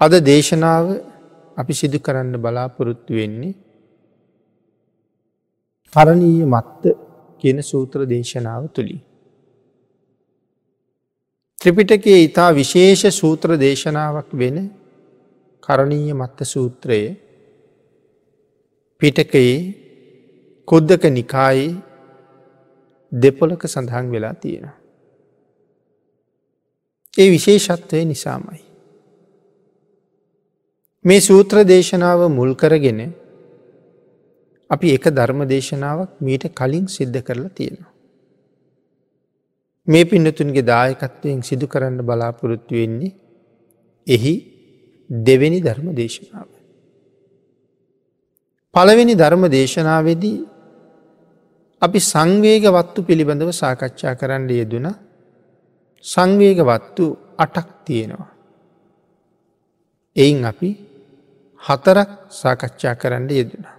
අද දේශනාව අපි සිදු කරන්න බලාපොරොත්තු වෙන්නේ කරණීය මත්ත කියන සූත්‍ර දේශනාව තුළින්. ත්‍රිපිටකේ ඉතා විශේෂ සූත්‍ර දේශනාවක් වෙන කරණීය මත්ත සූත්‍රයේ පිටකයේ කොද්දක නිකායේ දෙපොලක සඳහන් වෙලා තියෙන. ඒ විශේෂත්වය නිසාමයි. මේ සූත්‍ර දේශනාව මුල් කරගෙන අපි එක ධර්ම දේශනාවක් මීට කලින් සිද්ධ කරලා තියෙනවා. මේ පින්නතුන්ගේ දායකත්වයෙන් සිදු කරන්න බලාපොරොත්තු වෙන්නේ එහි දෙවෙනි ධර්ම දේශනාව. පළවෙනි ධර්ම දේශනාවේදී අපි සංවේග වත්තු පිළිබඳව සාකච්ඡා කරන්න යෙදුන සංවේග වත්තු අටක් තියෙනවා. එයින් අපි හතරක් සාකච්ඡා කරන්න යෙදුනා.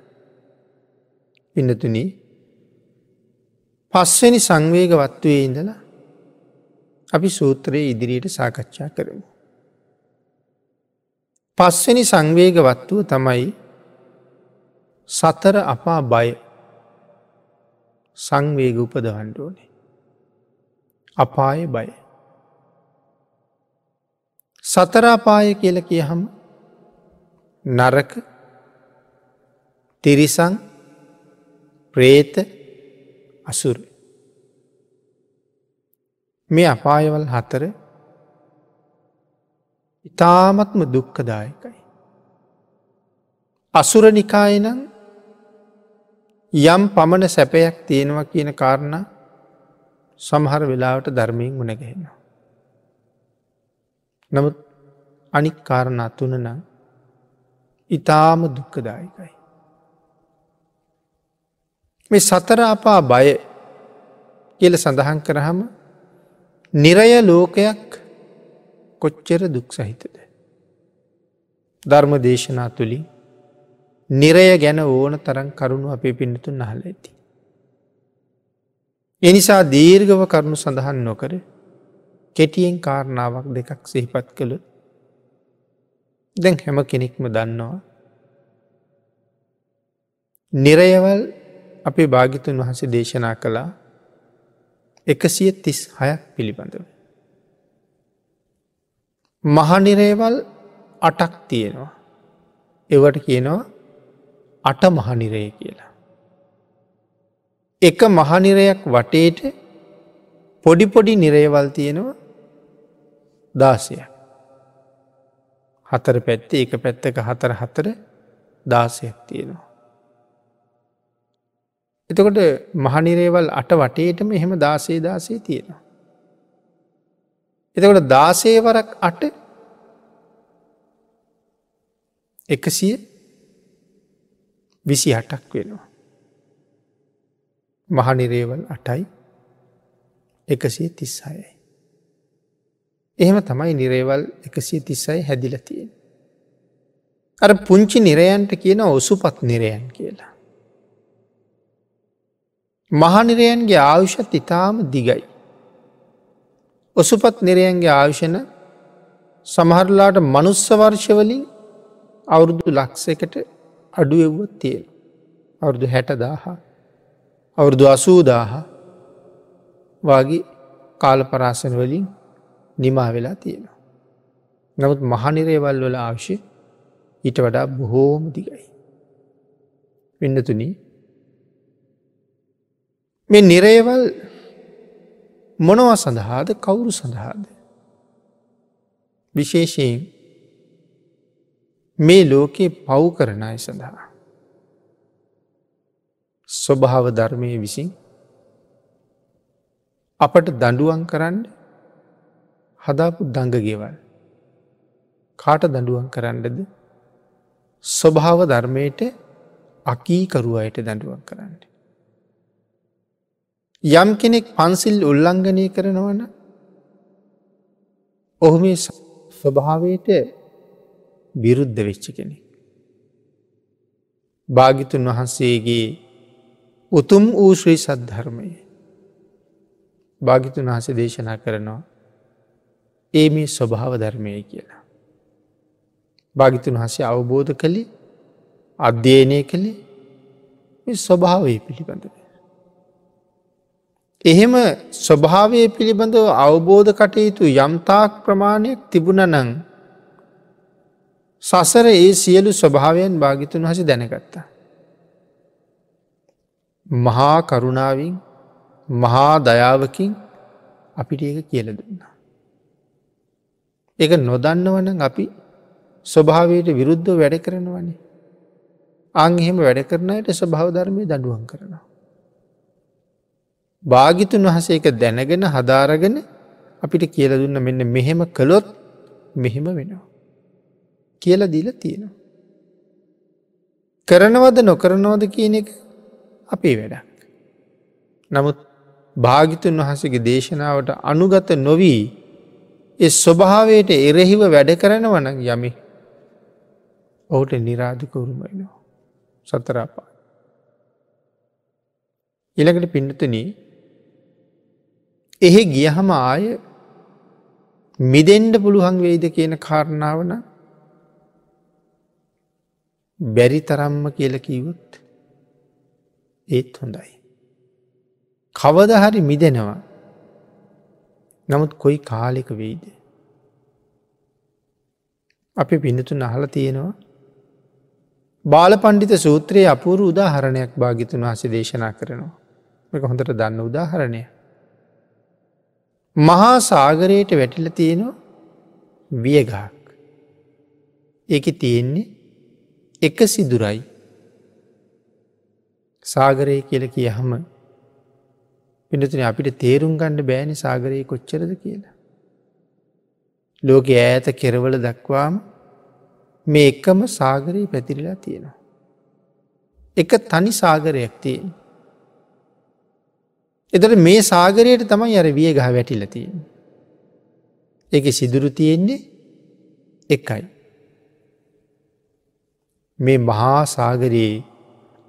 පින්නතුන පස්වනි සංවේග වත්වයේ ඉඳලා අපි සූත්‍රයේ ඉදිරියට සාකච්ඡා කරමු. පස්වනි සංවේග වත්තුව තමයි සතර අපා බය සංවේග උපදවන්ඩ ඕනේ. අපාය බය. සතරාපාය කියල කියහම නරක තිරිසං ප්‍රේත අසුර මේ අපායවල් හතර ඉතාමත්ම දුක්කදායකයි. අසුරනිකායනම් යම් පමණ සැපයක් තියෙනවා කියන කාරණ සමහර වෙලාවට ධර්මයෙන් ගුණගහෙනවා. නමුත් අනික් කාරණ තුනනම් ඉතාම දුක්කදායකයි. මේ සතරාපා බය කියල සඳහන් කරහම නිරය ලෝකයක් කොච්චර දුක් සහිතද. ධර්ම දේශනා තුළින් නිරය ගැන ඕන තරන් කරුණු අපේ පිණිතුන් නහල ඇති. එනිසා දීර්ගව කරුණු සඳහන් නොකර කෙටියෙන් කාරණාවක් දෙකක් සිහිපත් කළොත් දැන් හැම කෙනෙක්ම දන්නවා. නිරයවල් අපේ භාගිතුන් වහසේ දේශනා කළා එකසිය තිස් හයක් පිළිබඳව. මහනිරේවල් අටක් තියෙනවා. එවට කියනවා අට මහනිරය කියලා. එක මහනිරයක් වටේට පොඩිපොඩි නිරේවල් තියෙනවා දාසයක්. හතර පැත්තේ එක පැත්තක හතර හතර දාසයක් තියෙනවා. එතකොට මහනිරේවල් අට වටේටම එහෙම දාසේ දාසේ තියෙනවා. එතකොට දාසේවරක් අට එකසිය විසි හටක් වෙනවා. මහනිරේවල් අටයි එකසිය තිස්සායයි. එහෙම තමයි නිරේවල් එකසිය තිස්සයි හැදිලතියෙන්. අර පුංචි නිරයන්ට කියන ඔසුපත් නිරයන් කියලා. මහනිරයන්ගේ ආයුෂත් ඉතාම දිගයි. ඔසුපත් නිරයන්ගේ ආයුෂණ සමහරලාට මනුස්ස වර්ෂවලින් අවුරුදු ලක්සකට අඩු එව්වත් තියෙන. අවුරුදු හැටදාහ අවුරුදු අසූදාහ වගේ කාල පරාසන වලින් නිමා වෙලා තියෙනවා. නමුත් මහනිරේවල් වල අවශ්‍ය ඊට වඩා බොහෝම දිගයි. පින්නතුනී මේ නිරේවල් මොනවා සඳහාද කවුරු සඳහාද. විශේෂයෙන් මේ ලෝකයේ පව් කරනය සඳහා. ස්වභාව ධර්මය විසින් අපට දඩුවන් කරන්න හදාපු දඟගෙවල් කාට දඩුවන් කරන්නද ස්වභාව ධර්මයට අකීකරුවයට දඩුවන් කරන්න. යම් කෙනෙක් පන්සිල් උල්ලංඝනය කරනවන ඔහු මේ ස්වභාවයට විරුද්ධ වෙච්ච කෙනෙ. භාගිතුන් වහන්සේගේ උතුම් වූ ශ්‍රී සද්ධර්මය භාගිතුන් වහස දේශනා කරනවා ඒ මේ ස්වභාව ධර්මය කියලා. භාගිතුන් හසේ අවබෝධ කළේ අධ්‍යයනය කළේ ස්වභාවය පිළිබඳව. එහෙම ස්වභාවය පිළිබඳව අවබෝධ කටයුතු යම්තාක් ප්‍රමාණයක් තිබුණ නං සසර ඒ සියලු ස්වභාවයන් භාගිතුන් හස දැනගත්තා. මහා කරුණාවින් මහා දයාවකින් අපිට ඒක කියල දුන්නා. එක නොදන්නවන අපි ස්වභාවයට විරුද්ධ වැඩ කරනවනේ. අංහෙම වැඩ කරනයට ස්වභාව ධර්මය දඩුවන් කරනවා. භාගිතුන් වහස එක දැනගෙන හදාරගෙන අපිට කියල දුන්න මෙන්න මෙහෙම කළොත් මෙහෙම වෙනවා. කියල දීල තියෙනවා. කරනවද නොකරනවද කියන එක අපේ වැඩක්. නමුත් භාගිතුන් වහසගේ දේශනාවට අනුගත නොවී එ ස්වභාවයට එරෙහිව වැඩ කරනවන යමි ඔහුට නිරාධිකවරුමයිනවා සතරාපා. ඉළඟට පිඩතුනී එහෙ ගියහම ආය මිදෙන්ඩ පුළුවන් වෙයිද කියන කාරණාවන බැරි තරම්ම කියල කීවොත් ඒත් හොඳයි. කවද හරි මිදෙනවා නමුත් කොයි කාලෙක වෙයිද. අපි පිඳතුන් අහල තියෙනවා බාල පණ්ඩිත සූත්‍රයේ අපූරු උදාහරණයක් භාගිතුන් වහස දේශනා කරනවා. එක හොඳට දන්න උදාහරණය. මහා සාගරයට වැටිල තියෙනවා වියගහක්. ඒක තියෙන්නේ එක සිදුරයි සාගරය කියල කිය හම පිනතුන අපිට තේරුම් ගණඩ බෑනි සාගරයේ කොච්චරද කියලා. ලෝක ඈත කෙරවල දක්වාම මේ එකම සාගරයේ පැතිරිලා තියෙනවා. එක තනි සාගරයක් තියෙන. එතට මේ සාගරයට තමයි අර විය ගහ වැටිල තියෙන. එක සිදුරු තියෙන්නේ එකයි. මේ මහා සාගරයේ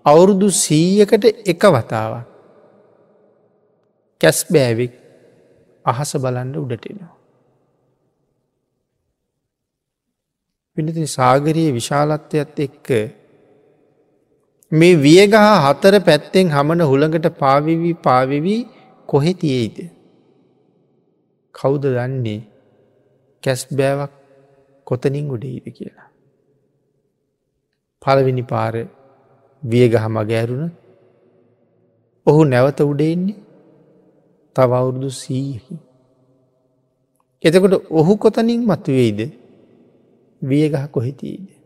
අවුරුදු සීයකට එක වතාවක් කැස් බෑවික් අහස බලන්ඩ උඩටෙනවා. පිනති සාගරයේ විශාලත්වයත් එක්ක මේ වියගහ හතර පැත්තෙන් හමන හුළඟට පාවිවී පාවිවී කොහෙ තියෙයිද. කෞුද දන්නේ කැස් බෑවක් කොතනින් උඩෙයිද කියලා. පළවෙනි පාර වියගහ මගෑරුණ ඔහු නැවත උඩෙන්නේ තවවුරුදු සීහි. එතකොට ඔහු කොතනින් මතුවෙයිද වියගහ කොහිතීද.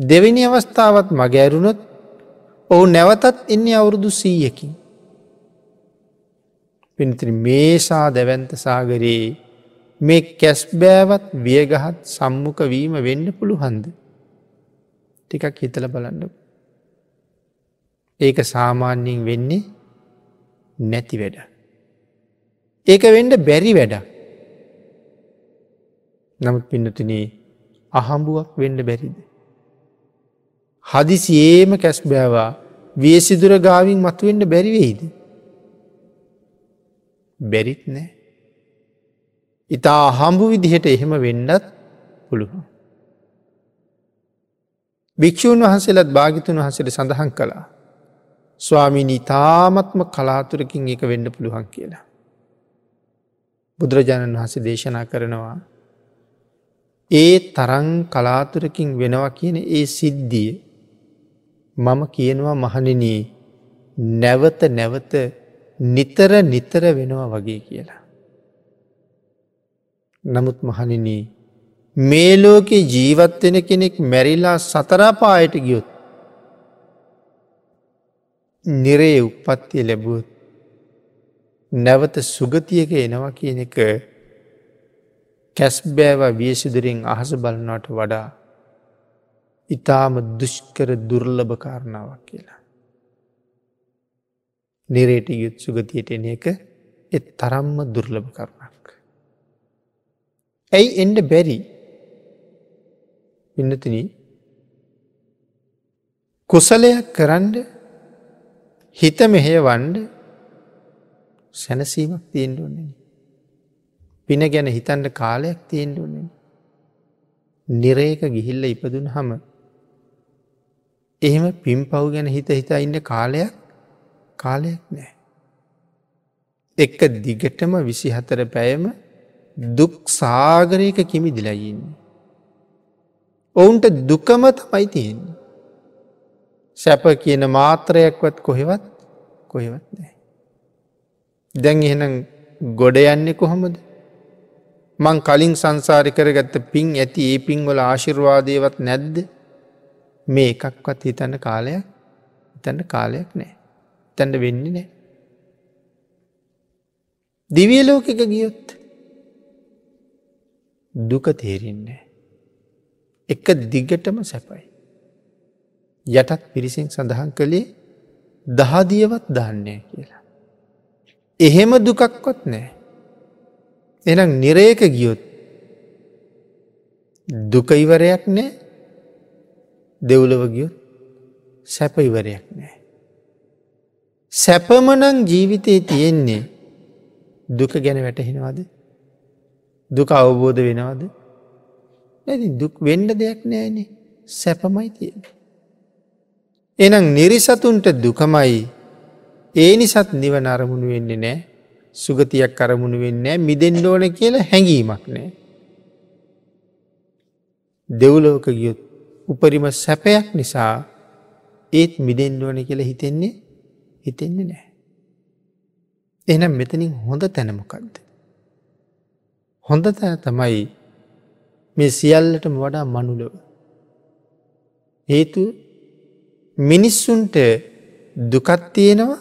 දෙවිනි අවස්ථාවත් මගෑරුණොත් ඔහු නැවතත් එන්නේ අවුරුදු සීයකින්. පිනිතිරි මේසා දැවන්ත සාගරයේ මේ කැස් බෑවත් වියගහත් සම්මුඛ වීම වෙන්න පුළුහන්ද. ටිකක් හිතල බලන්න. ඒක සාමාන්‍යයෙන් වෙන්නේ නැති වැඩ. ඒක වෙන්ඩ බැරි වැඩ. නමුත් පින්නතුනේ අහම්බුවක් වෙන්න බැරිද. හදිසියේම කැස් බෑවා වියසිදුර ගාවින් මතුවෙන්ට බැරිවෙයිද. බැරිත් නෑ. ඉතා අහම්බු විදිහට එහෙම වෙන්නත් පුළුවන්. භික්‍ෂූන් වහන්සේලත් භාගිතුන් වහසට සඳහන් කළා. ස්වාමිනී තාමත්ම කලාතුරකින් එක වෙන්න පුළුවන් කියලා. බුදුරජාණන් වහස දේශනා කරනවා. ඒ තරං කලාතුරකින් වෙනවා කියන ඒ සිද්ධිය මම කියනවා මහනිනී නැවත නැවත නිතර නිතර වෙනවා වගේ කියලා. නමුත් මහනිනී මේ ලෝකෙ ජීවත්වෙන කෙනෙක් මැරිලා සතරාපායට ගියොත් නිරේ උපත්තිය ලැබුවත් නැවත සුගතියක එනවා කියන එක කැස්බෑව වියසිදුරින් අහස බලනවට වඩා ඉතාම දුෂ්කර දුර්ලභ කාරණාවක් කියලා. නිරේට යුත් සුගතියට එන එක එත් තරම්ම දුර්ලභ කරුණක්. ඇයි එන්ඩ බැරි පින්නතින කුසලයක් කරන්ඩ හිත මෙහෙය වන්ඩ සැනසීමක් තියෙන්ට ඕනෙන. පින ගැන හිතන්ට කාලයක් තියෙන්ට ඕනෙන. නිරේක ගිහිල්ල ඉපදුන හම එහෙම පින් පව් ගැන හිත හිතා ඉන්න කාලයක් කාලයක් නෑ. එක දිගටම විසි හතර පැයම දුක් සාගරයක කිමි දිලයින්න. ඔවුන්ට දුකම තමයි තියෙන්නේ. සැප කියන මාත්‍රයක්වත් කොහෙවත් කොහෙවත් නෑ. දැන් එහෙනම් ගොඩ යන්නේ කොහොමද මං කලින් සංසාරි කරගත්ත පින් ඇති ඒ පින්වල ආශිර්වාදයවත් නැද්ද මේ එකක්වත් හිතන්න කාලයක් තැන්න කාලයක් නෑ තැන්ට වෙන්නේ නෑ. දිවියලෝකක ගියොත් දුක තේරෙන්නේ. එක දිගටම සැපයි. යටත් පිරිසින් සඳහන් කළේ දහදියවත් දන්නේ කියලා. එහෙම දුකක්වත් නෑ. එනම් නිරේක ගියොත් දුකයිවරයක් නෑ දෙව්ලව ගියොත් සැපයිවරයක් නෑ. සැපමනං ජීවිතයේ තියෙන්නේ දුක ගැන වැටහෙනවාද දුක අවබෝධ වෙනවාද ඇති දුක් වෙන්ඩ දෙයක් නෑනේ සැපමයි තියෙන. එනම් නිරිසතුන්ට දුකමයි ඒ නිසත් නිවන අරමුණු වෙන්නේ නෑ සුගතියක් කරමුණු වෙන්නේ මිදෙන්ඩ ඕන කියලා හැඟීමක් නෑ. දෙව්ලෝක ගියොත් උපරිම සැපයක් නිසා ඒත් මිදෙන්ඩ ඕන කියලා හිතෙන්නේ හිතෙන්නේ නෑ. එනම් මෙතනින් හොඳ තැනමකක්ද. හොඳ තැන තමයි මේ සියල්ලටම වඩා මනුලව. හේතු මිනිස්සුන්ට දුකත් තියෙනවා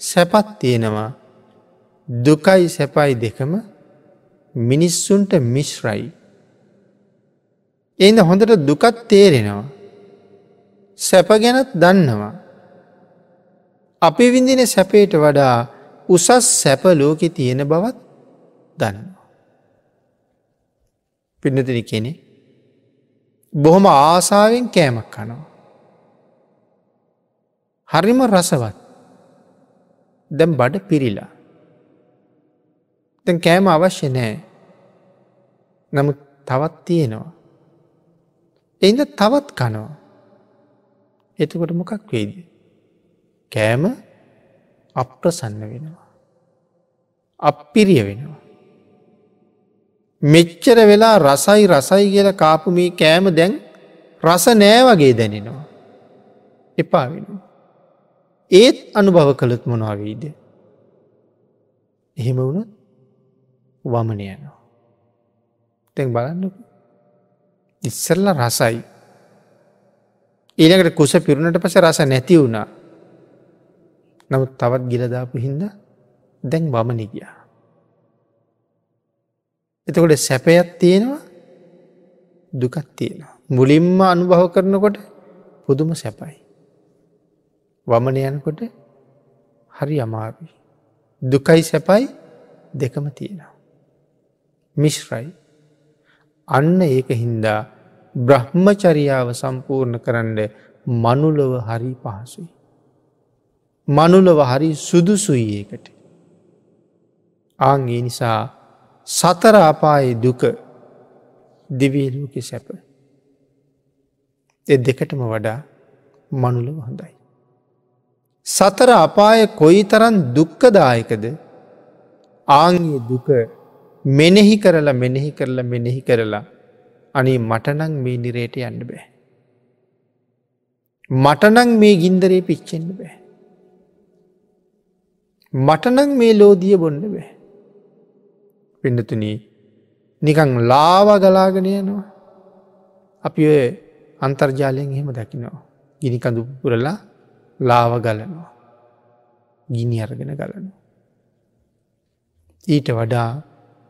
සැපත් තියෙනවා දුකයි සැපයි දෙකම මිනිස්සුන්ට මිශ්රයි. එන්න හොඳට දුකත් තේරෙනවා. සැප ගැනත් දන්නවා. අපි විඳින සැපේට වඩා උසස් සැප ලෝකෙ තියෙන බවත් දන්නවා. පින්නතිරි කෙනෙ බොහොම ආසාාවෙන් කෑමක් කනවා. හරිම රසවත් දැම් බඩ පිරිලා. දැන් කෑම අවශ්‍ය නෑ නමුත් තවත් තියෙනවා. එයිද තවත් කනවා. එතකොට මොකක් වේද. කෑම අප්‍රසන්න වෙනවා. අප්පිරිය වෙනවා. මෙච්චර වෙලා රසයි රසයි කියල කාපුමී කෑම දැන් රස නෑ වගේ දැනෙනවා. එපා වෙනවා. ඒත් අනුභව කළත් මොනවාවීද. එහෙම වුණත් වමන යනවා. තැන් බලන්න ඉස්සරල රසයි. ඊළකට කුස පිරුණට පස රස නැති වුණා. නමුත් තවත් ගිලදාපු හින්ද දැන් වමන ගියා. එතකොට සැපයක් තියෙනවා දුකත් තියෙනවා. මුලින්ම අනුභව කරනකොට පුදුම සැපයි. වමන යනකොට හරි අමාරුයි. දුකයි සැපයි දෙකම තියෙනවා. මිශ්රයි. අන්න ඒක හින්දා බ්‍රහ්මචරියාව සම්පූර්ණ කරන්න මනුලව හරි පහසුයි. මනුලව හරි සුදුසුයි ඒකට. ආංගේ නිසා සතර අපායේ දුක දිවීලෝක සැප. එ දෙකටම වඩා මනුලව හොඳයි. සතර අපාය කොයි තරන් දුක්කදායකද ආංගේ දුක මෙනෙහි කරලා මෙනෙහි කරලා මෙනෙහි කරලා අනේ මටනං මේ නිරේට යන්න බෑ. මටනං මේ ගින්දරේ පිච්චෙන්න්න බෑ. මටනං මේ ලෝදිය බොන්න බෑ. පිඩතුනී නිකං ලාව ගලාගෙන යනවා. අපි ඔය අන්තර්ජාලයෙන් එහෙම දකිනවා. ගිනි කඳු පුරලා ලාව ගලනවා. ගිනි අරගෙන ගලනවා. ඊට වඩා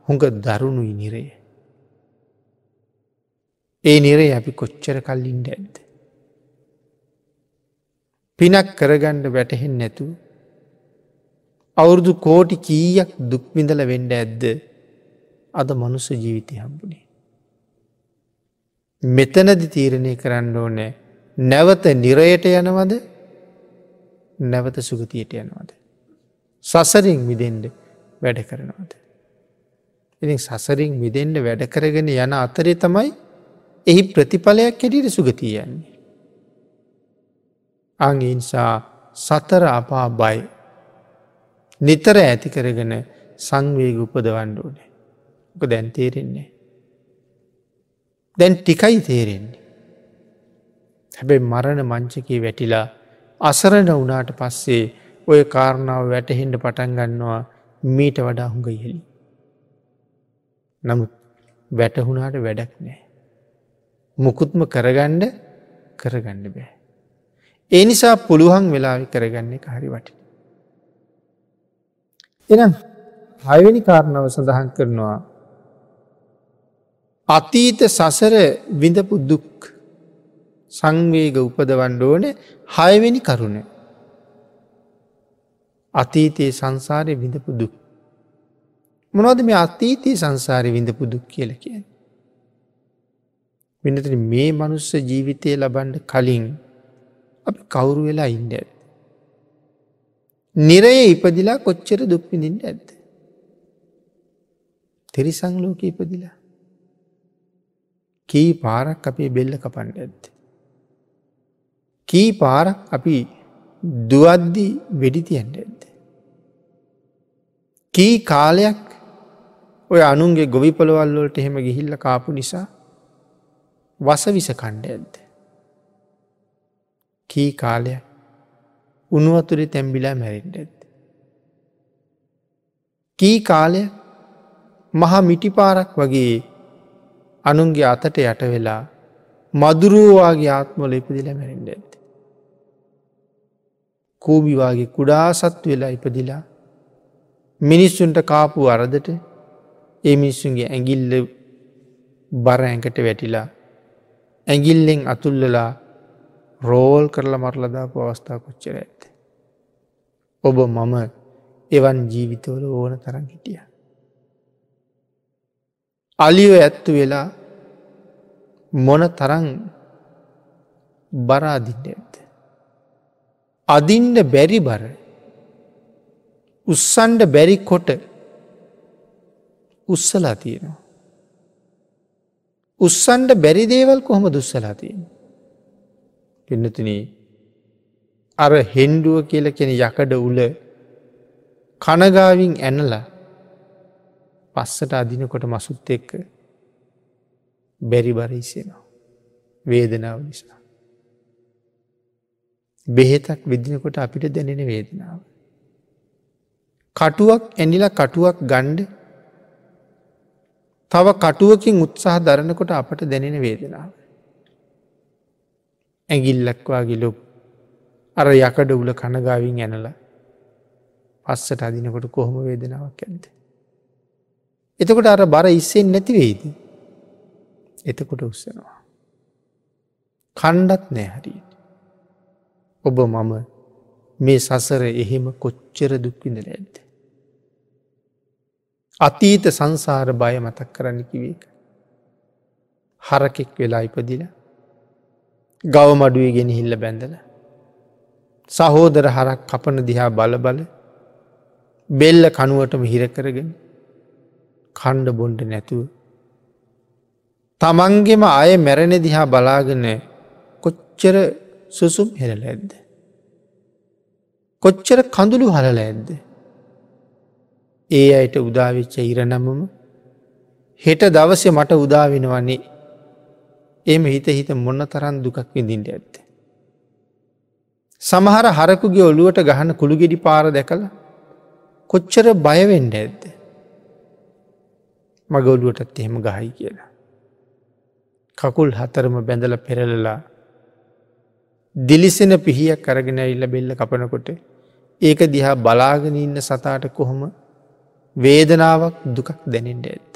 හොඟ දරුණුයි නිරේ. ඒ නිරේ අපි කොච්චර කල්ලින්ට ඇද්ද. පිනක් කරගණ්ඩ වැටහෙන් නැතු. අවුරුදු කෝටි කීයක් දුක්විඳල වෙන්ඩ ඇද්ද අද මනුස්ස ජීවිතය හම්බුණේ. මෙතනදි තීරණය කරන්න ඕනෑ නැවත නිරයට යනවද නැවත සුගතියට යනවද. සසරින් විදෙන්ඩ වැඩ කරනවද. ඉතින් සසරින් මිදෙන්ට වැඩ කරගෙන යන අතරේ තමයි එහි ප්‍රතිඵලයක් හැටියට සුගතියන්නේ. අංගනිසා සතර අපා බය නිතර ඇති කරගෙන සංවේග උපදවන්න ඕනේ. ඕක දැන් තේරෙන්නේ. දැන් ටිකයි තේරෙන්නේ. හැබැයි මරණ මංචකී වැටිලා අසරණ වනාට පස්සේ ඔය කාරණාව වැටහෙන්ට පටන් ගන්නවා මීට වඩා හුඟ ඉහෙලි. නමුත් වැටහුණාට වැඩක් නෑ. මුකුත්ම කරගණ්ඩ කරගන්න බෑ. ඒ නිසා පුළුවන් වෙලාවි කරගන්න එක හරි වටි. එනම් හයවැනි කාරණාව සඳහන් කරනවා අතීත සසර විඳපු දුක් සංවේග උපදවන්න ඕන හයවෙනි කරුණ අතීතයේ සංසාරය විඳපු දුක් මොනවද මේ අතීතයේ සංසාරය විඳපු දුක් කියල කිය වෙනතර මේ මනුස්ස ජීවිතය ලබන්ඩ කලින් අප කවුරු වෙලා ඉන්ඩ ඇත් නිරය ඉපදිලා කොච්චර දුක්විඳින්ට ඇත්ද තෙරිසංලෝක ඉපදිලා කී පාරක් අපේ බෙල්ල කපන්ඩ ඇත්ත කී පාරක් අපි දුවද්දි වෙඩිතියන්ට ඇද. කී කාලයක් ඔය අනුන්ගේ ගොවිපොළවල්ලොලට එහෙම ගිහිල්ල කාපු නිසා වසවිස කණ්ඩ ඇද්ද. කී කාලයක් උනුවතුරි තැම්බිලා මැරෙන්ට ඇද. කී කාලය මහා මිටිපාරක් වගේ අනුන්ගේ අතට යට වෙලා මදුරුවවාගේ ආත්මොල ඉපදිල මැරෙන්ට ඇද. කූබිවාගේ කුඩා සත්තු වෙලා ඉපදිලා මිනිස්සුන්ට කාපු අරදට ඒ මිනිස්සුන්ගේ ඇගිල්ල බර ඇඟට වැටිලා ඇගිල්ලෙන් අතුල්ලලා රෝල් කරලා මරලදාපු අවස්ථා කොච්චර ඇත්ත. ඔබ මම එවන් ජීවිතවල ඕන තරන් හිටිය. අලියෝ ඇත්තු වෙලා මොන තරන් බරාදිින්ට ඇත්ත. අදින්ට බැරි බර උස්සන්ඩ බැරි කොට උස්සලා තියෙනවා. උස්සන්ඩ බැරි දේවල් කොහොම දුස්සලා තියෙන. පින්නතුන අර හෙන්ඩුව කියල කෙන යකඩ උල කනගාවින් ඇනලා පස්සට අදිනකොට මසුත් එක්ක බැරි බරයිසෙනවා. වේදනාව නිසා. බෙහෙතක් විදිනකොට අපිට දැනෙන වේදනාව. කටුවක් ඇනිලා කටුවක් ගණ්ඩ තව කටුවකින් උත්සාහ දරනකොට අපට දැනෙන වේදනාව. ඇගිල්ලක්වා ගිලොක් අර යකඩ උල කනගාවින් ඇනල පස්සට අදිනකොට කොහොම වේදනාවක් ඇන්ද. එතකොට අර බර ඉස්සෙන් නැතිවේද. එතකොට උත්සනවා. කණ්ඩත් නෑ හරියට. ඔබ මම මේ සසර එහෙම කොච්චර දුක්විඳල ඇද. අතීත සංසාර බය මතක් කරන්න කිවේක. හරකෙක් වෙලා ඉපදිල ගව මඩුවේ ගෙන හිල්ල බැඳල සහෝදර හරක් කපන දිහා බල බල බෙල්ල කනුවටම හිරකරගෙන කණ්ඩ බොන්ඩ නැතුව තමන්ගෙම අය මැරෙන දිහා බලාගන කොච්චර සුසුම් හෙරල ඇද්ද. කොච්චර කඳුළු හලල ඇද්ද. ඒ අයට උදාවිච්ච ඉරනමම හෙට දවසය මට උදාවෙනවන්නේ එම හිත හිත මොන්න තරන් දුකක් විඳින්ට ඇත්ත. සමහර හරකුගේ ඔළුවට ගහන කුළුගෙඩි පාර දැකළ කොච්චර බයවෙන්ඩ ඇද්ද. මග ඔළුවටත් එහෙම ගහයි කියලා. කකුල් හතරම බැඳල පෙරලලා දිලිසෙන පිහියක් කරගෙන ඉල්ල බෙල්ල කපනකොට ඒක දිහා බලාගෙන ඉන්න සතාට කොහොම වේදනාවක් දුකක් දැනෙන්ට ඇත්ත.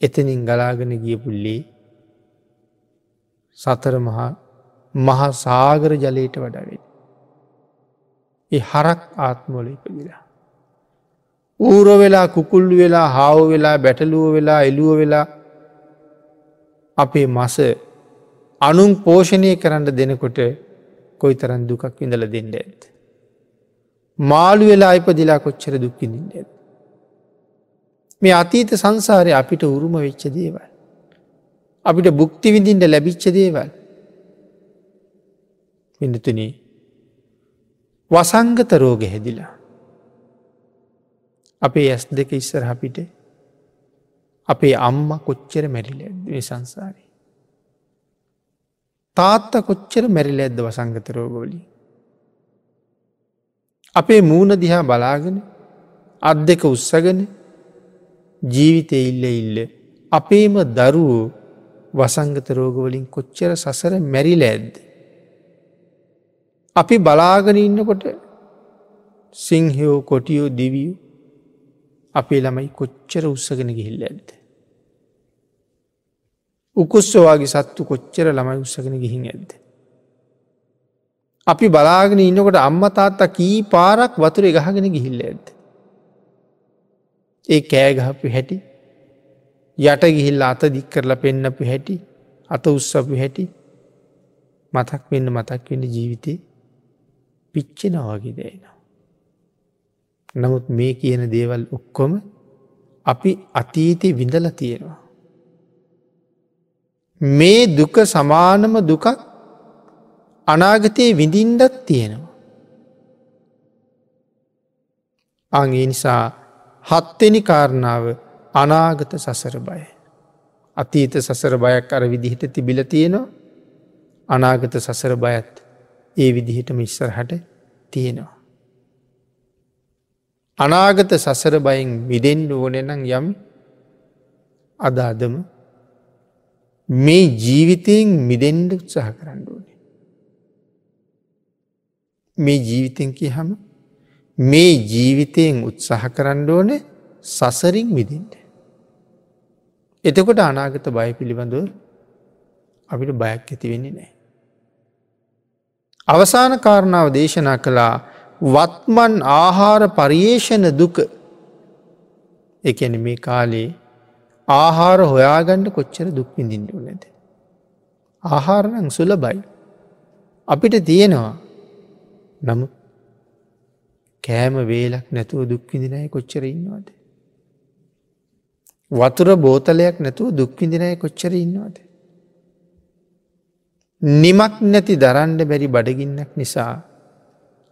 එතනින් ගලාගෙන ගිය පුල්ලේ සතර මහා මහා සාගර ජලයට වඩාවෙන්. ඒ හරක් ආත්මොල ඉපදිලා. ඌර වෙලා කුකුල්ලු වෙලා හාව වෙලා බැටලුව වෙලා එලුව වෙලා අපේ මස අනුන් පෝෂණය කරන්න දෙනකොට කොයි තරන් දුකක් විඳල දෙන්න ඇත්. මාළු වෙලා ඉපදිලා කොච්චර දුක්කිඳින්ට ඇත්. මේ අතීත සංසාරය අපිට උරුම වෙච්ච දේවල්. අපිට බුක්ති විඳින්ට ලැබිච්ච දේවල් පිඳතුන වසංගත රෝග හැදිලා අපේ ඇස් දෙක ඉස්සර අපිට අපේ අම්ම කොච්චර මැරිල ඇදේ සංසාරය තාත්ත කොච්චර මැරිල ඇද්ද වසංගත රෝගවලින් අපේ මූුණ දිහා බලාගෙන අත් දෙක උත්සගෙන ජීවිතය ඉල්ල ඉල්ල අපේම දරුවෝ වසංගත රෝගවලින් කොච්චර සසර මැරිල ඇද්ද. අපි බලාගෙන ඉන්නකොට සිංහයෝ කොටියෝ දිවියූ අපේ ළමයි කොච්චර උත්සගෙන ගිහිල්ල ඇද්ද. උකුස්සවාගේ සත්තු කොච්චර ළමයි උත්සගෙන ගිහින් ඇද්ද. අපි බලාගෙන ඉන්නකොට අම්ම තාත්තා කී පාරක් වතුර ගහගෙන ගිහිල්ල ඇද. ඒ කෑගහපු හැටි යට ගිහිල්ල අත දික් කරලා පෙන්නපු හැටි අත උත්සපු හැටි මතක් වෙන්න මතක් වෙන්න ජීවිතය පිච්චෙනවාගේ දෑනවා. නමුත් මේ කියන දේවල් ඔක්කොම අපි අතීතය විඳල තියෙනවා. මේ දුක සමානම දුකක් අනාගතයේ විඳින්ඩත් තියෙනවා. අගේ නිසා හත්වෙනි කාරණාව අනාගත සසර බය. අතීත සසර බයක් අර විදිහට තිබිල තියෙනවා අනාගත සසර බයත් ඒ විදිහටම ඉස්සරහට තියෙනවා. අනාගත සසර බයෙන් විදෙන්ඩ ඕනෙනම් යම් අදාදම මේ ජීවිතයෙන් මිදෙන්ඩ උත්සාහ කරන්න ඕනේ. මේ ජීවිතෙන් කිය හම මේ ජීවිතයෙන් උත්සාහ කරන්න ඕන සසරින් විදින්ට. එතකොට අනාගත බය පිළිබඳව අපිට බයක් ඇති වෙන්නේ නෑ. අවසාන කාරණාව දේශනා කළා වත්මන් ආහාර පරියේෂණ දුක එකන මේ කාලේ ආහාර හොයාගණ්ඩ කොච්චර දුක් විඳින්ට නැද. ආහාරනං සුල බයි. අපිට තියෙනවා නමුත් කෑම වේලක් නැතුව දුක්විදිනය කොච්චර ඉන්නවාද. වතුර බෝතලයක් නැතුව දුක්විදිනය කොච්චර ඉන්නවාද. නිමක් නැති දරන්ඩ බැරි බඩගින්නක් නිසා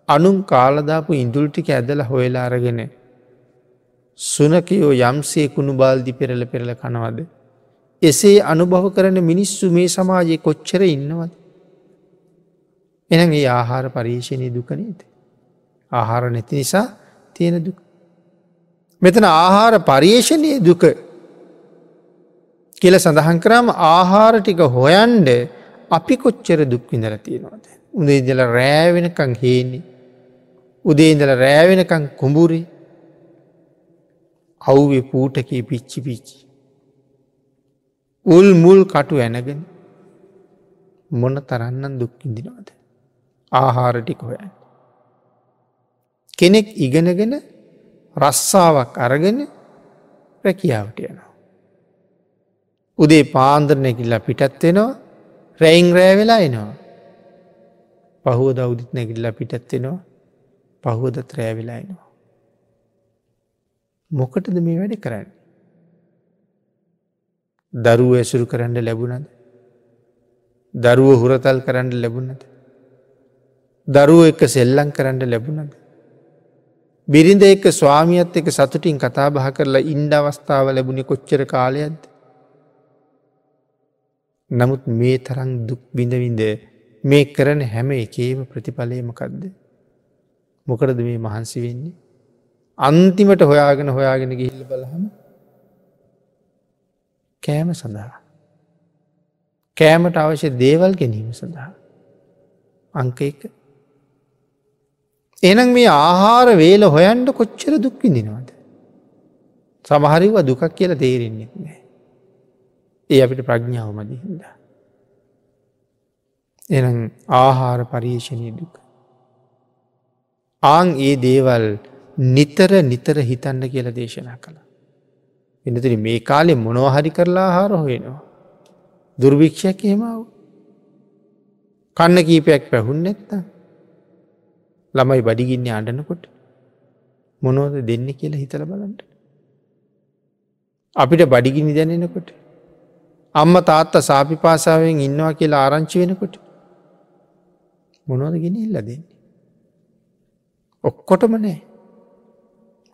අනුම් කාලදාපු ඉඳුල්ටික ඇදල හොයලා අරගෙන සුනකයෝ යම්සේ කුණු බාල්දි පෙරල පෙරල කනවද. එසේ අනුභව කරන මිනිස්සු මේ සමාජයේ කොච්චර ඉන්නවද. එන ඒ ආහාර පරීක්ෂණය දුකනේද. ආහාර නැති නිසා තියෙන දුක. මෙතන ආහාර පර්යේෂණය දුක කියල සඳහන් කරම ආහාර ටික හොයන්ඩ අපි කොච්චර දුක්විඳර තියෙනවාද. උදේ ඉදල රෑවෙනකං හේන්නේ. උදේ ඉදල රෑවෙනකං කුඹුරි අව්වේ පූටකේ පිච්චි පිච්චි. උල් මුල් කටු ඇනගෙන මොන තරන්නන් දුක්කිින්දිනවාද. ආහාරටික හොයන්. කෙනෙක් ඉගෙනගෙන රස්සාාවක් අරගෙන රැකියාවට යනවා. උදේ පාන්දරනැකිල්ලා පිටත් වෙනවා රැයිං රෑවෙලා එනවා. පහුව දෞදිත් නැකිල්ලා පිටත් වෙනවා පහුවදත් රෑවෙලා එනවා. මොකටද මේ වැඩ කරන්න. දරුව ඇසුරු කරන්න ලැබුණද. දරුව හුරතල් කරන්න ලැබුණද. දරුව එක සෙල්ලං කරන්න ලැබුණද. බිරිඳ එක ස්වාමියත් එක සතුටින් කතා බහ කරලා ඉන්ඩ අවස්ථාව ලැබුණි කොච්චර කාලයක්ද. නමුත් මේ තරං දුක් බිඳවිඳ මේ කරන හැම එකේම ප්‍රතිඵලයමකක්ද. මොකරද මේ මහන්සි වෙන්නේ. අන්තිමට හොයාගෙන හොයාගෙන ගිහිල්ල බලහම කෑම සඳහා. කෑමට අවශ්‍ය දේවල් ගැනීම සඳහා. අංක එක එනම් මේ ආහාර වේල හොයන්ට කොච්චර දුක්විඳිනවද. සමහරිව දුකක් කියල තේරෙන්නෙත් නෑ. ඒ අපිට ප්‍රඥාව මදිහිද. එනම් ආහාර පරීක්ෂණය දුක. ආං ඒ දේවල් නිතර නිතර හිතන්න කියලා දේශනා කළ. එනතුරි මේ කාලෙ මොනවහරි කරලා ආහාර හොයෙනවා. දුර්භික්ෂයක් එහෙමාව. කන්න කීපයක් පැහුන් නැත්තා. ළමයි බඩිගින්න අඩනකොට මොනෝද දෙන්න කියලා හිතල බලන්ට. අපිට බඩිගිනි දැනෙනකොට අම්ම තාත්ත සාපි පාසාාවෙන් ඉන්නවා කියලා ආරංචි වෙනකොට මොනවද ගෙන ඉල්ල දෙන්නේ. ඔක්කොටම නෑ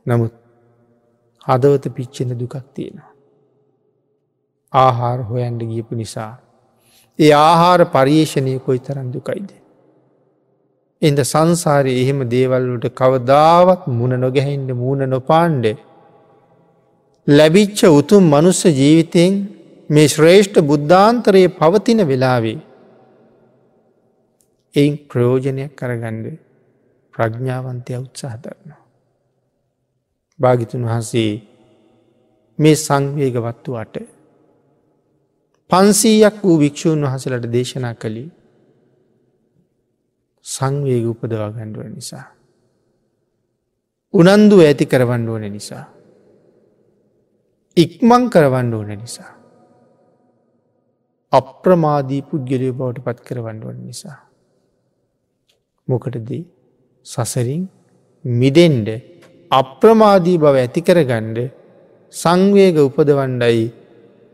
නමුත් හදවත පිච්චෙන දුකක් තියෙනවා. ආහාර හොයන්ඩ ගියපු නිසා. ඒ ආහාර පර්යේෂණය කොයි තරන් දුකයිද. එද සංසාරය එහෙම දේවල්ලට කවදාවත් මුණ නොගැහෙන්ට මූුණ නොපාන්්ඩ ලැබිච්ච උතුම් මනුස්ස ජීවිතයෙන් මේ ශ්‍රේෂ්ඨ බුද්ධාන්තරයේ පවතින වෙලාවේ එයින් ප්‍රයෝජනයක් කරගණ්ඩ ප්‍රඥාවන්තය උත්සාහ දරනවා. භාගිතුන් වහන්සේ මේ සංවේගවත්තුවට පන්සීයක් වූ භික්‍ෂූන් වහසලට දේශනා කළේ සංවේග උපදවා ගණ්ඩුව නිසා. උනන්දු ඇති කරවන්න ඕන නිසා. ඉක්මං කරවන්න ඕන නිසා. අප්‍රමාදී පුද්ගලය බවට පත් කරවන්න ඕන නිසා. මොකටදී සසරින් මිදෙන්ඩ අප්‍රමාදී බව ඇතිකර ගණ්ඩ සංවේග උපදවණ්ඩයි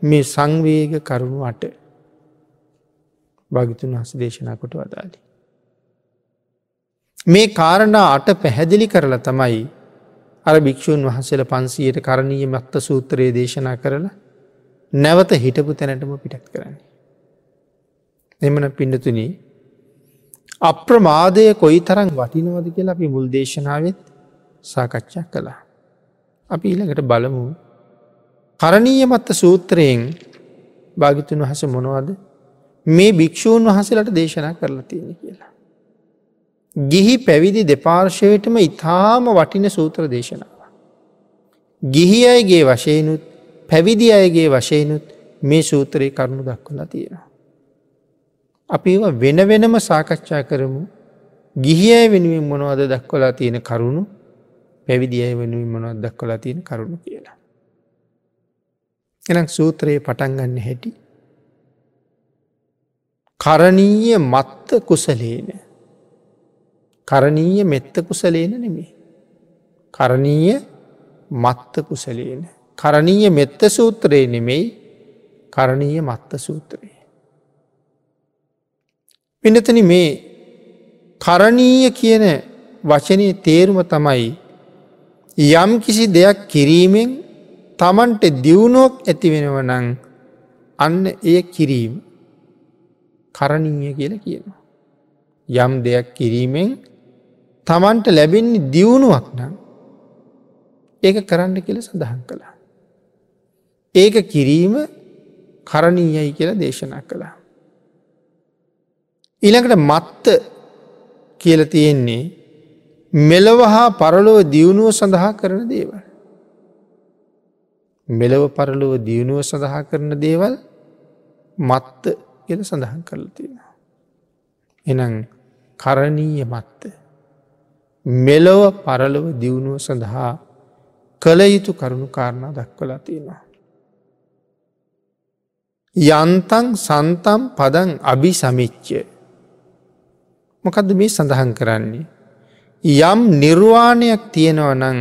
මේ සංවේග කරුණු අට භගිතුන් හස දේශනා කොට වදාලි. මේ කාරණා අට පැහැදිලි කරලා තමයි අර භික්‍ෂූන් වහසල පන්සීයට කරණීය මත්ත සූත්‍රයේ දේශනා කරලා නැවත හිටපු තැනටම පිටත් කරන්නේ. එමන පිඩතුනී අප්‍රමාදය කොයි තරම් වටිනවද කියලා අපි මුල් දේශනාවත් සාකච්ඡා කළා. අපි ඊළඟට බලමු කරණීය මත්ත සූත්‍රයෙන් භාගිතුන් වහස මොනවද මේ භික්‍ෂූන් වහසලට දේශනා කරලා තියෙන කියලා. ගිහි පැවිදි දෙපාර්ශවයටම ඉතාම වටින සූත්‍ර දේශනාව. ගිහි අයගේ වශයනුත් පැවිදි අයගේ වශයනුත් මේ සූත්‍රයේ කරුණු දක්වලා තියෙනවා. අපි වෙන වෙනම සාකච්ඡා කරමු ගිහි අය වෙනුවෙන් මොනවද දක්වලා තියෙන කරුණු පැවිදි අය වෙනුවෙන් මොනවත් දක්වලා තියෙන කරුණු කියලා. එනම් සූත්‍රයේ පටන්ගන්න හැටි. කරණීය මත්ත කුසලේන කරණීය මෙත්ත කුසලේන නෙමේ. කරණීය මත්ත කුසලේන. කරණීය මෙත්ත සූත්‍රයේ නෙමෙයි කරණීය මත්ත සූත්‍රයේ. පිනතන මේ කරණීය කියන වචනය තේරුම තමයි යම් කිසි දෙයක් කිරීමෙන් තමන්ට දියුණුවක් ඇති වෙනව නං අන්න එය කිරීම කරණීය කියල කියනවා. යම් දෙයක් කිරීමෙන් තමන්ට ලැබෙන්නේ දියුණුවක් නම් ඒක කරන්න කියල සඳහන් කළා. ඒක කිරීම කරණීයයි කියලා දේශනා කළා. ඊළඟට මත්ත කියල තියෙන්නේ මෙලොව හා පරලොව දියුණුව සඳහා කරන දේවල්. මෙලව පරලොව දියුණුව සඳහා කරන දේවල් මත්ත කියල සඳහන් කරලා තියෙනවා. එනම් කරණීය මත්ත. මෙලොව පරලොව දියුණුව සඳහා කළ යුතු කරුණු කාරණා දක්වලා තියෙනවා. යන්තන් සන්තම් පදන් අභි සමිච්චය. මොකදද මේ සඳහන් කරන්නේ. යම් නිර්වාණයක් තියෙනව නං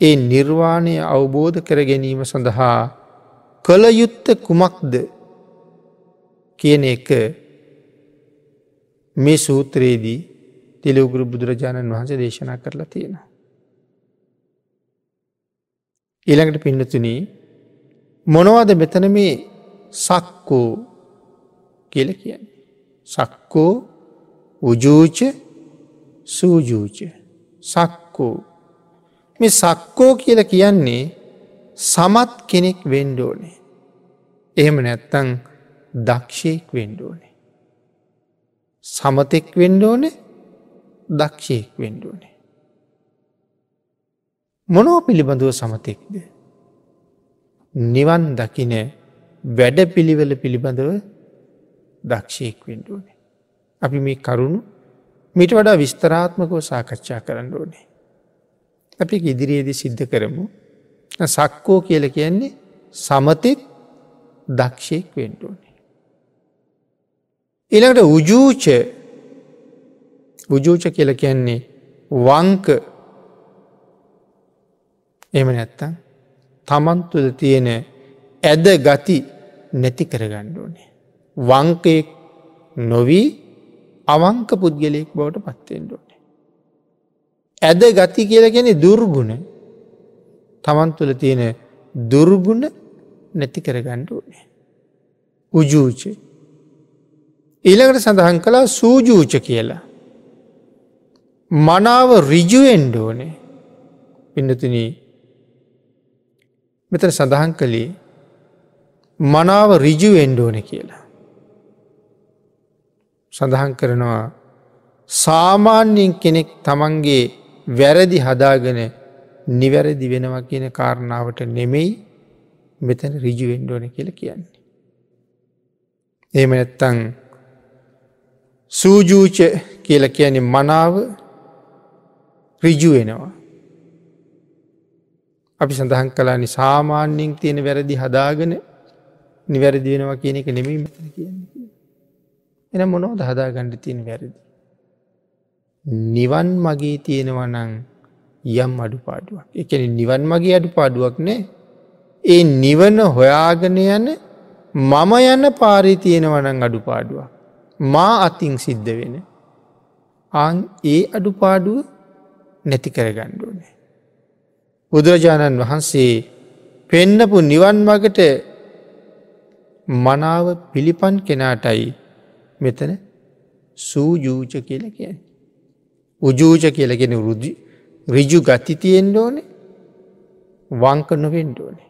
ඒ නිර්වාණය අවබෝධ කර ගැනීම සඳහා කළ යුත්ත කුමක්ද කියන එක මේ සූත්‍රයේදී තිලවගුරු බුදුරජාණන් වහන්සේ දේශනා කරලා තියෙනවා. ඊළඟට පින්නතුන මොනවද මෙතන මේ සක්කෝ කියල කියන්නේ. සක්කෝ උජූච සූජූච සක්කෝ මේ සක්කෝ කියල කියන්නේ සමත් කෙනෙක් වෙන්ඩෝනේ. එහෙම නැත්තං දක්ෂයෙක් වෙන්ඩෝනේ. සමතෙක් වෙන්ඩෝනේ දක්ෂයෙක් වෙන්ඩෝනේ. මොනෝ පිළිබඳුව සමතෙක්ද. නිවන් දකින වැඩ පිළිවෙල පිළිබඳව දක්ෂයෙක් වෙන්ඩෝනේ. අපි මේ කරුණු මිට වඩා විස්තරාත්මකව සාකච්ඡා කරන්න ඕනේ. අපි ඉදිරියේදී සිද්ධ කරමු සක්කෝ කියල කියන්නේ සමතෙක් දක්ෂයෙක් වෙන්ඩෝනේ. එළඟට උජූච උජූච කියල කියන්නේ වංක එම නැත්තම් තමන්තුද තියෙන ඇද ගති නැති කරගණ්ඩෝනේ. වංකයෙක් නොවී අවංක පුද්ගලයෙක් බවට පත්තෙන්ඩෝනේ. ඇද ගති කියලගෙන දුර්ගුණ තමන් තුළ තියෙන දුර්ගුණ නැති කරගණ්ඩෝනේ. උජූච. ඊළඟට සඳහන් කලා සූජූච කියලා. මනාව රිජුවෙන්ඩෝනේ පිඩතුන මෙතන සඳහන් කළේ මනාව රිජුවෙන්ඩෝන කියලා. සඳහන් කරනවා සාමාන්‍යයෙන් කෙනෙක් තමන්ගේ වැරදි හදාගෙන නිවැරදි වෙනවා කියන කාරණාවට නෙමෙයි මෙතන රිජුවෙන්ඩෝන කියල කියන්නේ. එහෙම නැත්තං සූජූච කියල කියන්නේ මනාව රිජු වෙනවා. අපි සඳහන් කලානි සාමාන්‍යෙන් තියෙන වැරදි හදාගෙන නිවැරදි වෙනවා කියන එක නෙමී මෙතන කියන්න. එන මොනෝද හදාගණ්ඩ තියෙන වැරදි. නිවන් මගේ තියෙනවනං යම් අඩු පාඩුවක් එකන නිවන් මගේ අඩු පාඩුවක් නෑ ඒ නිවන හොයාගෙන යන මම යන්න පාරි තියෙනවනං අඩු පාඩුවක් මා අතින් සිද්ධ වෙන අන් ඒ අඩු පාඩුව නැති කරගණ්ඩුවනේ. බුදුරජාණන් වහන්සේ පෙන්නපු නිවන් මගට මනාව පිළිපන් කෙනාටයි මෙතන සූජූච කියල කිය. උජූච කියලගෙන රුදි රිජු ගති තියෙන්ඩ ඕනේ වංක නොවෙන්ඩ ඕනේ.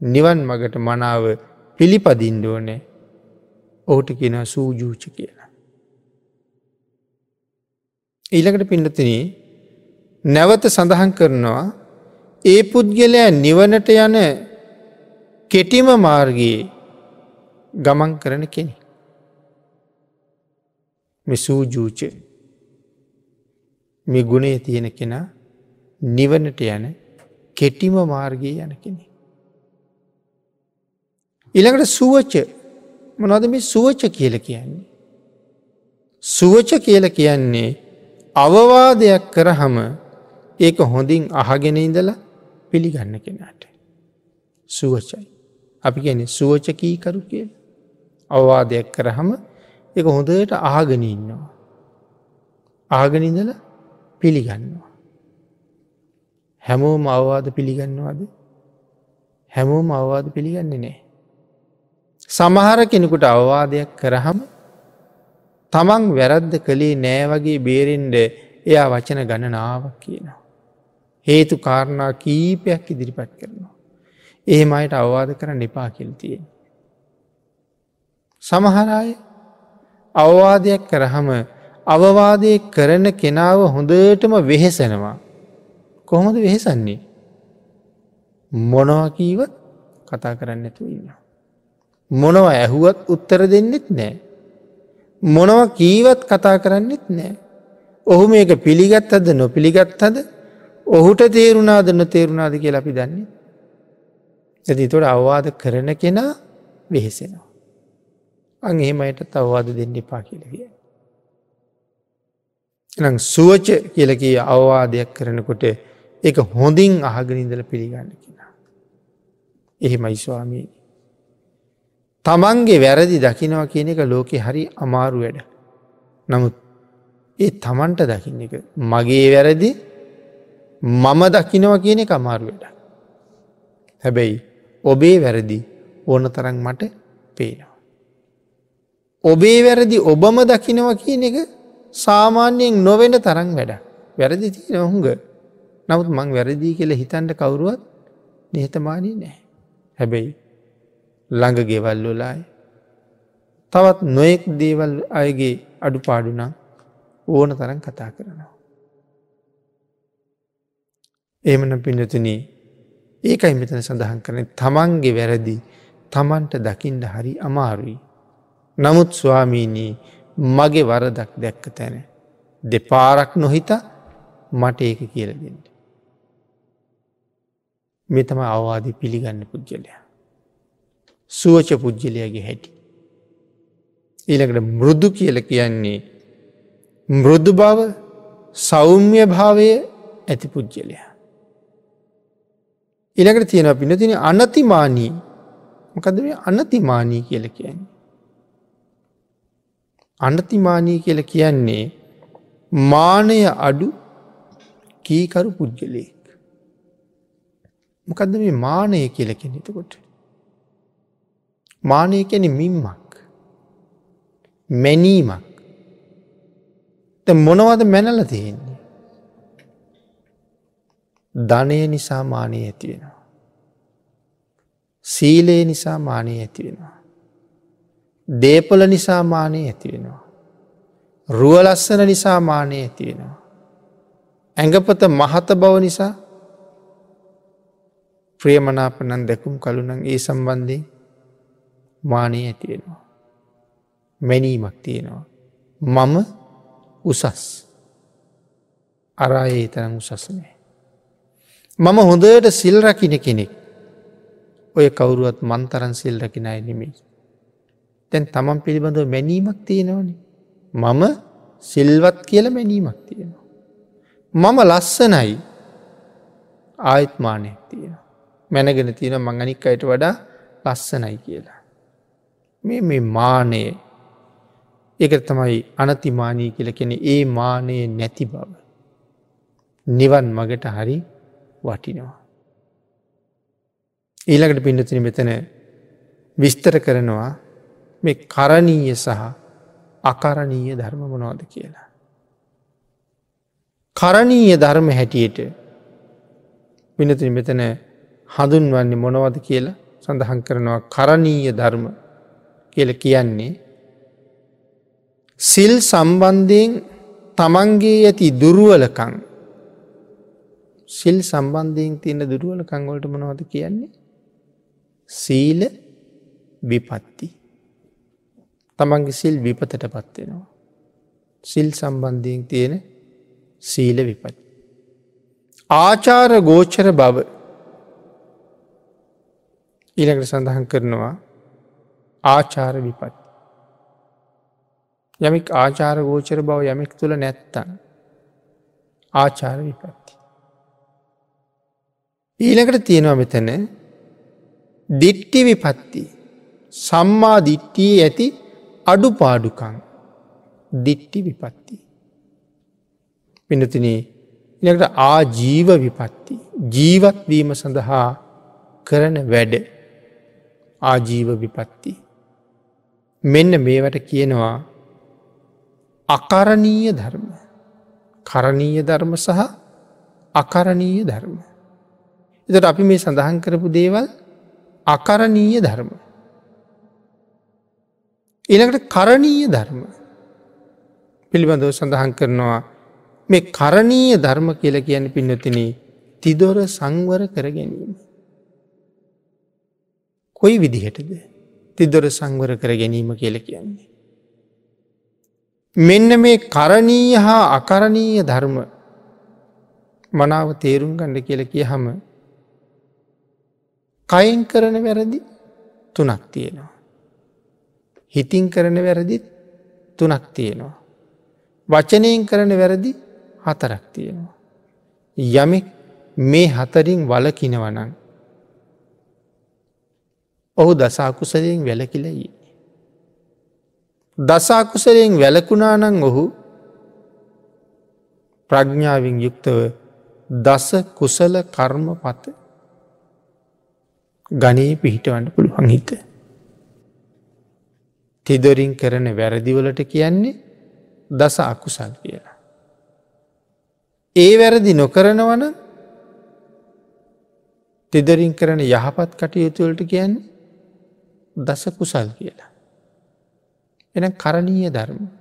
නිවන් මගට මනාව පිළිපදින්ඩ ඕනේ ඔහුට කියෙන සූජූච කියලා. ඊළකට පිඩතින නැවත සඳහන් කරනවා ඒ පුද්ගලයා නිවනට යන කෙටිම මාර්ගයේ ගමන් කරන කෙනෙ. මෙසූජූච මේ ගුණේ තියෙන කෙනා නිවනට යන කෙටිම මාර්ගයේ යන කෙනෙ. ඉළඟට සුවච මොනොද මේ සුවච කියල කියන්නේ. සුවච කියල කියන්නේ අවවාදයක් කරහම ඒක හොඳින් අහගෙන ඉඳලා පිළිගන්න කෙනාට. සුවචයි. අපි ගැන සුවචකීකරු කිය. අවවාදයක් කරහම එක හොඳට ආගෙන ඉන්නවා. ආගනිදල පිළිගන්නවා. හැමෝම අවවාද පිළිගන්නවාද හැමෝම අවවාද පිළිගන්නේ නෑ. සමහර කෙනෙකුට අවවාදයක් කරහම තමන් වැරද්ද කළේ නෑ වගේ බේරෙන්ඩ එයා වචන ගණනාවක් කියනවා. හේතු කාරණා කීපයක් ඉදිරිපත් කරනවා. එහෙම අයට අවවාද කරන්න එපා කෙල්තියෙන්. සමහරය අවවාදයක් කරහම අවවාදය කරන කෙනාව හොඳටම වෙහෙසෙනවා. කොහොමද වෙහෙසන්නේ. මොනවකීවත් කතා කරන්න ඇතු ඉන්න. මොනව ඇහුවත් උත්තර දෙන්නෙත් නෑ. මොනව කීවත් කතා කරන්නෙත් නෑ. ඔහු මේක පිළිගත් අද නොපිළිගත් හද ඔහුට තේරුණාද නොතේරුණාද කිය අපි දන්නේ. ඇති තොට අවවාද කරන කෙනා වෙහෙසෙනවා. අං එහෙමයට අවවාද දෙන්න එපා කියලගිය. එනම් සුවච කියලකී අවවාදයක් කරනකොට එක හොඳින් අහගනින්දල පිළිගන්න කෙනා. එහෙමයි ස්වාමී. තමන්ගේ වැරදි දකිනවා කියන එක ලෝකෙ හරි අමාරු වැඩ. නමුත් ඒ තමන්ට දකින්න එක මගේ වැරදි මම දකිනව කියන එක අමාරු වැඩ. හැබැයි ඔබේ වැරදි ඕන තරන් මට පේනවා. ඔබේ වැරදි ඔබම දකිනව කියන එක සාමාන්‍යයෙන් නොවෙන තරන් වැඩ වැරදි තියෙන හුඟ නමුත් මං වැරදිී කියල හිතන්ට කවුරුවත් නිහතමානී නෑ. හැබැයි ළඟ ගෙවල් වලායි. තවත් නොයෙක් දේවල් අයගේ අඩු පාඩුනම් ඕන තරන් කතා කරනවා. ඒමන පිඩතුන ඒකයි මෙතන සඳහන් කරන තමන්ගේ වැරදි තමන්ට දකිින්ට හරි අමාරුයි. නමුත් ස්වාමීනී මගේ වරදක් දැක්ක තැන. දෙපාරක් නොහිත මට ඒක කියල දෙන්න. මෙතම අවවාදී පිළිගන්න පුද්ගලයා. සුවච පුද්ගලයාගේ හැටි. ඊළකට මෘදු කියල කියන්නේ මෘදු බව සෞම්‍ය භාවය ඇති පුද්ගලයා. ඉළඟට තියෙන පිනතින අනතිමානී මොකද මේ අනතිමානී කියල කියන්නේ. අනතිමානී කියල කියන්නේ මානය අඩු කීකරු පුද්ගලයෙක්. මොකද මේ මානය කියල කෙනෙතකොට. මානය කැන මින්මක් මැනීමක් මොනවද මැනල තියෙන්නේ. ධනය නිසා මානය ඇතිවෙනවා. සීලේ නිසා මානය ඇතිවෙනවා. දේපල නිසා මානය ඇතිවෙනවා. රුවලස්සන නිසා මානය ඇතිවෙනවා. ඇඟපත මහත බව නිසා ප්‍රියමනාපනන් දැකුම් කළුනන් ඒ සම්බන්ධයෙන් මානය ඇතිවෙනවා. මැනීමක් තියෙනවා. මම උසස් අරායේ තරම් උසසනෑ. මම හොඳට සිල් රකින කෙනෙක් ඔය කවුරුවත් මන්තරන් සිල් රකින අය නෙමෙයි. තැන් තමන් පිළිබඳව මැනීමක් තියෙනවනේ. මම සිල්වත් කියල මැනීමක් තියෙනවා. මම ලස්සනයි ආයත්මානයක් තියෙන. මැනගෙන තියෙන මංගනික් අයට වඩා ලස්සනයි කියලා. මේ මේ මානයේ ඒක තමයි අනතිමානී කියල කෙන ඒ මානයේ නැති බව. නිවන් මගට හරි වටිනවා. ඊළඟට පිඩතින මෙතන විස්තර කරනවා මේ කරණීය සහ අකරණීය ධර්ම මොනවාද කියලා. කරණීය ධර්ම හැටියට පිනතින මෙතන හඳුන්වන්නේ මොනවද කියලා සඳහන් කරනවා කරණීය ධර්ම කියල කියන්නේ සිල් සම්බන්ධයෙන් තමන්ගේ ඇති දුරුවලකං සිල් සම්බන්ධයෙන් තියෙන දුරුවල කංගොලට මොනවද කියන්නේ? සීල විපත්ති. තමන්ගේ සිල් විපතට පත්වෙනවා සිල් සම්බන්ධයෙන් තියෙන සීල විපත් ආචාර ගෝචර බව ඊළඟට සඳහන් කරනවා ආචාර විපත් යමෙක් ආචාර ගෝචර බව යමෙක් තුළ නැත්තන් ආචාර විපත්ති. ඊළකට තියෙනවා මෙතන දිට්ටි විපත්ති සම්මා දිට්ටිය ඇති අඩු පාඩුකං දිට්ටි විපත්ති. පිනතින ඉළකට ආජීව විපත්ති ජීවත්වීම සඳහා කරන වැඩ ආජීව විපත්ති. මෙන්න මේවට කියනවා අකරණීය ධර්ම කරණීය ධර්ම සහ අකරණීය ධර්ම. එතට අපි මේ සඳහන් කරපු දේවල් අකරණීය ධර්ම. එළකට කරණීය ධර්ම පිළිබඳව සඳහන් කරනවා මේ කරණීය ධර්ම කියල කියන පින්නතින තිදොර සංවර කර ගැනීම. කොයි විදිහටද තිදොර සංවර කර ගැනීම කියල කියන්නේ. මෙන්න මේ කරණීය හා අකරණීය ධර්ම මනාව තේරුම් ගණඩ කියල කිය හම කයින් කරන වැරදි තුනක් තියෙනවා. හිතින් කරන වැරදිත් තුනක් තියෙනවා. වචනයෙන් කරන වැරදි හතරක් තියෙනවා. යමෙක් මේ හතරින් වලකිනවනන් ඔහු දසාකුසලයෙන් වැලකිලයි. දසාකුසලයෙන් වැලකුණානං ඔහු ප්‍රඥ්ඥාවෙන් යුක්තව දස කුසල කර්ම පත ගනී පිහිටවන්න පුළුවන් හිත. තිදොරින් කරන වැරදිවලට කියන්නේ දස අකුසල් කියලා. ඒ වැරදි නොකරනවන තිදරින් කරන යහපත් කටයුතුවලට කියන්නේ දස කුසල් කියලා. එන කරණීය ධර්ම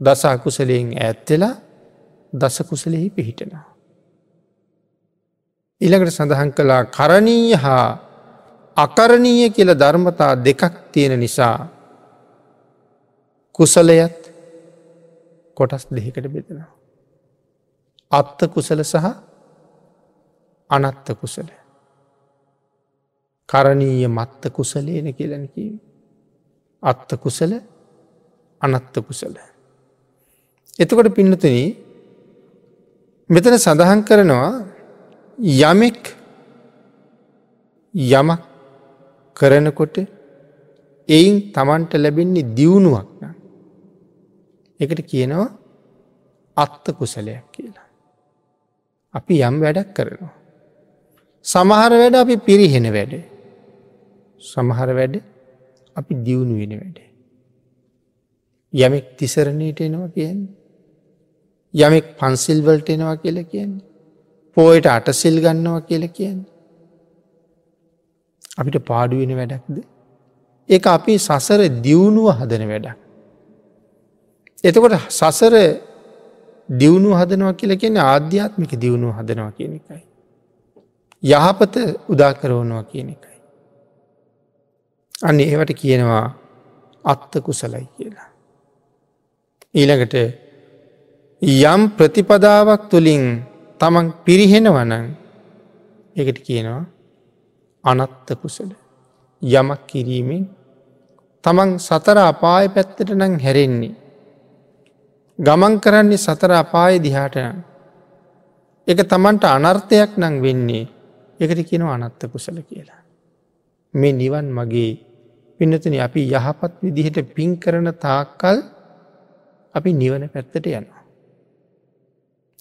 දසාකුසලයෙන් ඇත්වෙලා දසකුසලෙහි පිහිටෙනවා. ඉළඟට සඳහන් කළා කරණීය හා අකරණීය කියල ධර්මතා දෙකක් තියෙන නිසා කුසලයත් කොටස් දෙහිකට බෙදෙනවා. අත්ත කුසල සහ අනත්ත කුසල. කරණීය මත්ත කුසලේන කියලනකිව. අත්ත කුසල අනත්ත කුසල. එතකොට පින්නතුන මෙතන සඳහන් කරනවා යමෙක් යමක් කරනකොට එයින් තමන්ට ලැබෙන්නේ දියුණුවක් නම්. එකට කියනවා අත්ත කුසලයක් කියලා. අපි යම් වැඩක් කරනවා. සමහර වැඩ අපි පිරිහෙන වැඩ. සමහර වැඩ අපි දියුණු වෙන වැඩේ. යමෙක් තිසරණයට එනවා කියන්නේ. යමෙක් පන්සිල්වලට එනවා කියල කියන්නේ. පෝයට අටසිල් ගන්නවා කියල කියන්නේ. අපිට පාඩුවෙන වැඩක්ද. ඒ අපි සසර දියුණුව හදන වැඩක්. එතකොට සසර දියුණු හදනවා කියල කියන ආධ්‍යාත්මික දියුණුව හදනවා කියන එකයි. යහපත උදා කරවනවා කියන එකයි. අන්න ඒවට කියනවා අත්ත කුසලයි කියලා. ඊළඟට යම් ප්‍රතිපදාවක් තුළින් තමන් පිරිහෙනවනං එකට කියනවා අනත්ත කුසල යමක් කිරීමෙන් තමන් සතර අපාය පැත්තට නං හැරෙන්නේ. ගමන් කරන්නේ සතර අපාය දිහාට එක තමන්ට අනර්ථයක් නං වෙන්නේ එකට කියනවා අනත්ත කුසල කියලා. මේ නිවන් මගේ පිනතන අපි යහපත් විදිහට පින් කරන තාක්කල් අපි නිවන පැත්තට යනවා.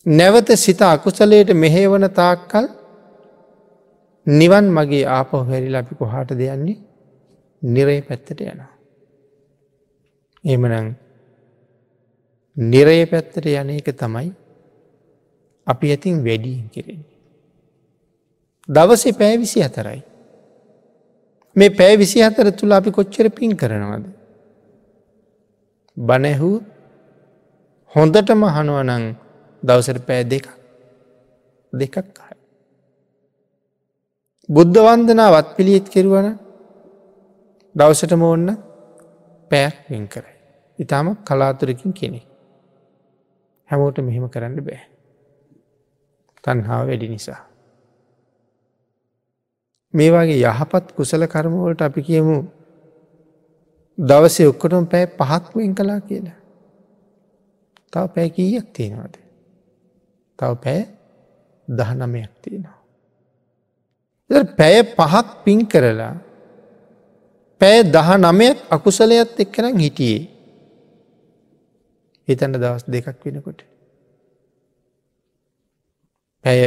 නැවත සිත අකුසලයට මෙහේවන තාක්කල් නිවන් මගේ ආපහු හැරිල අපි කොහාට දෙයන්නේ නිරේ පැත්තට යනවා. එමනං නිරය පැත්තට යන එක තමයි අපි ඇතින් වැඩීන් කෙරෙන්නේ. දවසේ පෑ විසි අතරයි. මේ පෑ විසි අතර තුළ අපි කොච්චර පින් කරනවද. බනැහූ හොඳටම හනුවනං දවසට පෑ දෙක දෙකක් කාය. බුද්ධ වන්දනාවත් පිළියත් කෙරුවන දවසටම ඔන්න පෑක් වෙන් කරයි. ඉතාම කලාතුරකින් කෙනෙ. හැමෝට මෙහෙම කරන්න බෑ. තන්හාාව වැඩි නිසා. මේ වගේ යහපත් කුසල කර්මවලට අපි කියමු දවසේ ඔක්කොටම පැෑ පහක් වෙන් කලා කියලා. තව පැෑ කීයක් තියෙනවාද. තව පැය දහනමයක් තියෙනවා. පැය පහක් පින් කරලා පැය දහ නමයක් අකුසලයත් එක්කනම් හිටියේ. හිතන්න දවස් දෙකක් වෙනකොට. පැය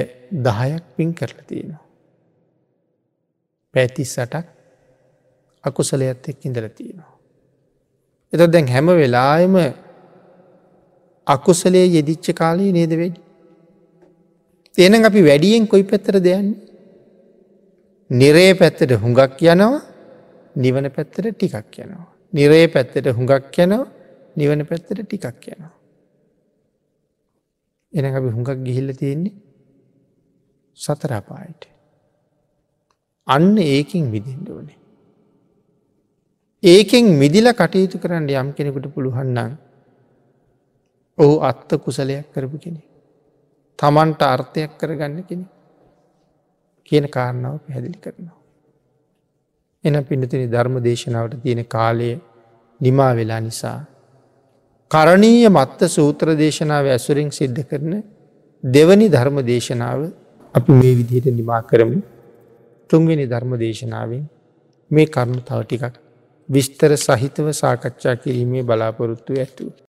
දහයක් පින් කරලා තියෙනවා. පැතිස් සටක් අකුසලයත් එක් ඉඳල තියෙනවා. එත දැන් හැම වෙලායම අකුසලේ යෙදිච්ච කාලී නේද වෙඩි. එන අපි වැඩියෙන් කොයි පැත්තර දෙයන්නේ. නිරේ පැත්තට හුඟක් යනවා නිවන පැත්තට ටිකක් යනවා. නිරේ පැත්තට හුඟක් යනවා නිවන පැත්තට ටිකක් යනවා. එන අපි හුඟක් ගිහිල්ල තියෙන්නේ සතරාපායට. අන්න ඒකින් විදිින්ට ඕනේ. ඒකෙන් මිදිල කටයුතු කරන්න යම් කෙනෙකුට පුළුවන්නම් ඔහු අත්ත කුසලයක් කරපු කෙනෙ. තමන්ට අර්ථයක් කරගන්න කෙනෙ කියන කාරණාව පැහැදිලි කරනවා. එන පිනතිනි ධර්ම දේශනාවට තියෙන කාලය නිමා වෙලා නිසා. කරණීය මත්ත සූත්‍ර දේශනාව ඇසුරින් සිද්ධ කරන දෙවනි ධර්ම දේශනාව අපි මේ විදිහට නිමා කරමු තුන්වෙනි ධර්ම දේශනාවෙන් මේ කරුණු තව ටිකක් විස්තර සහිතව සාකච්ඡා කිරීමේ බලාපොරොත්තු ඇතුව.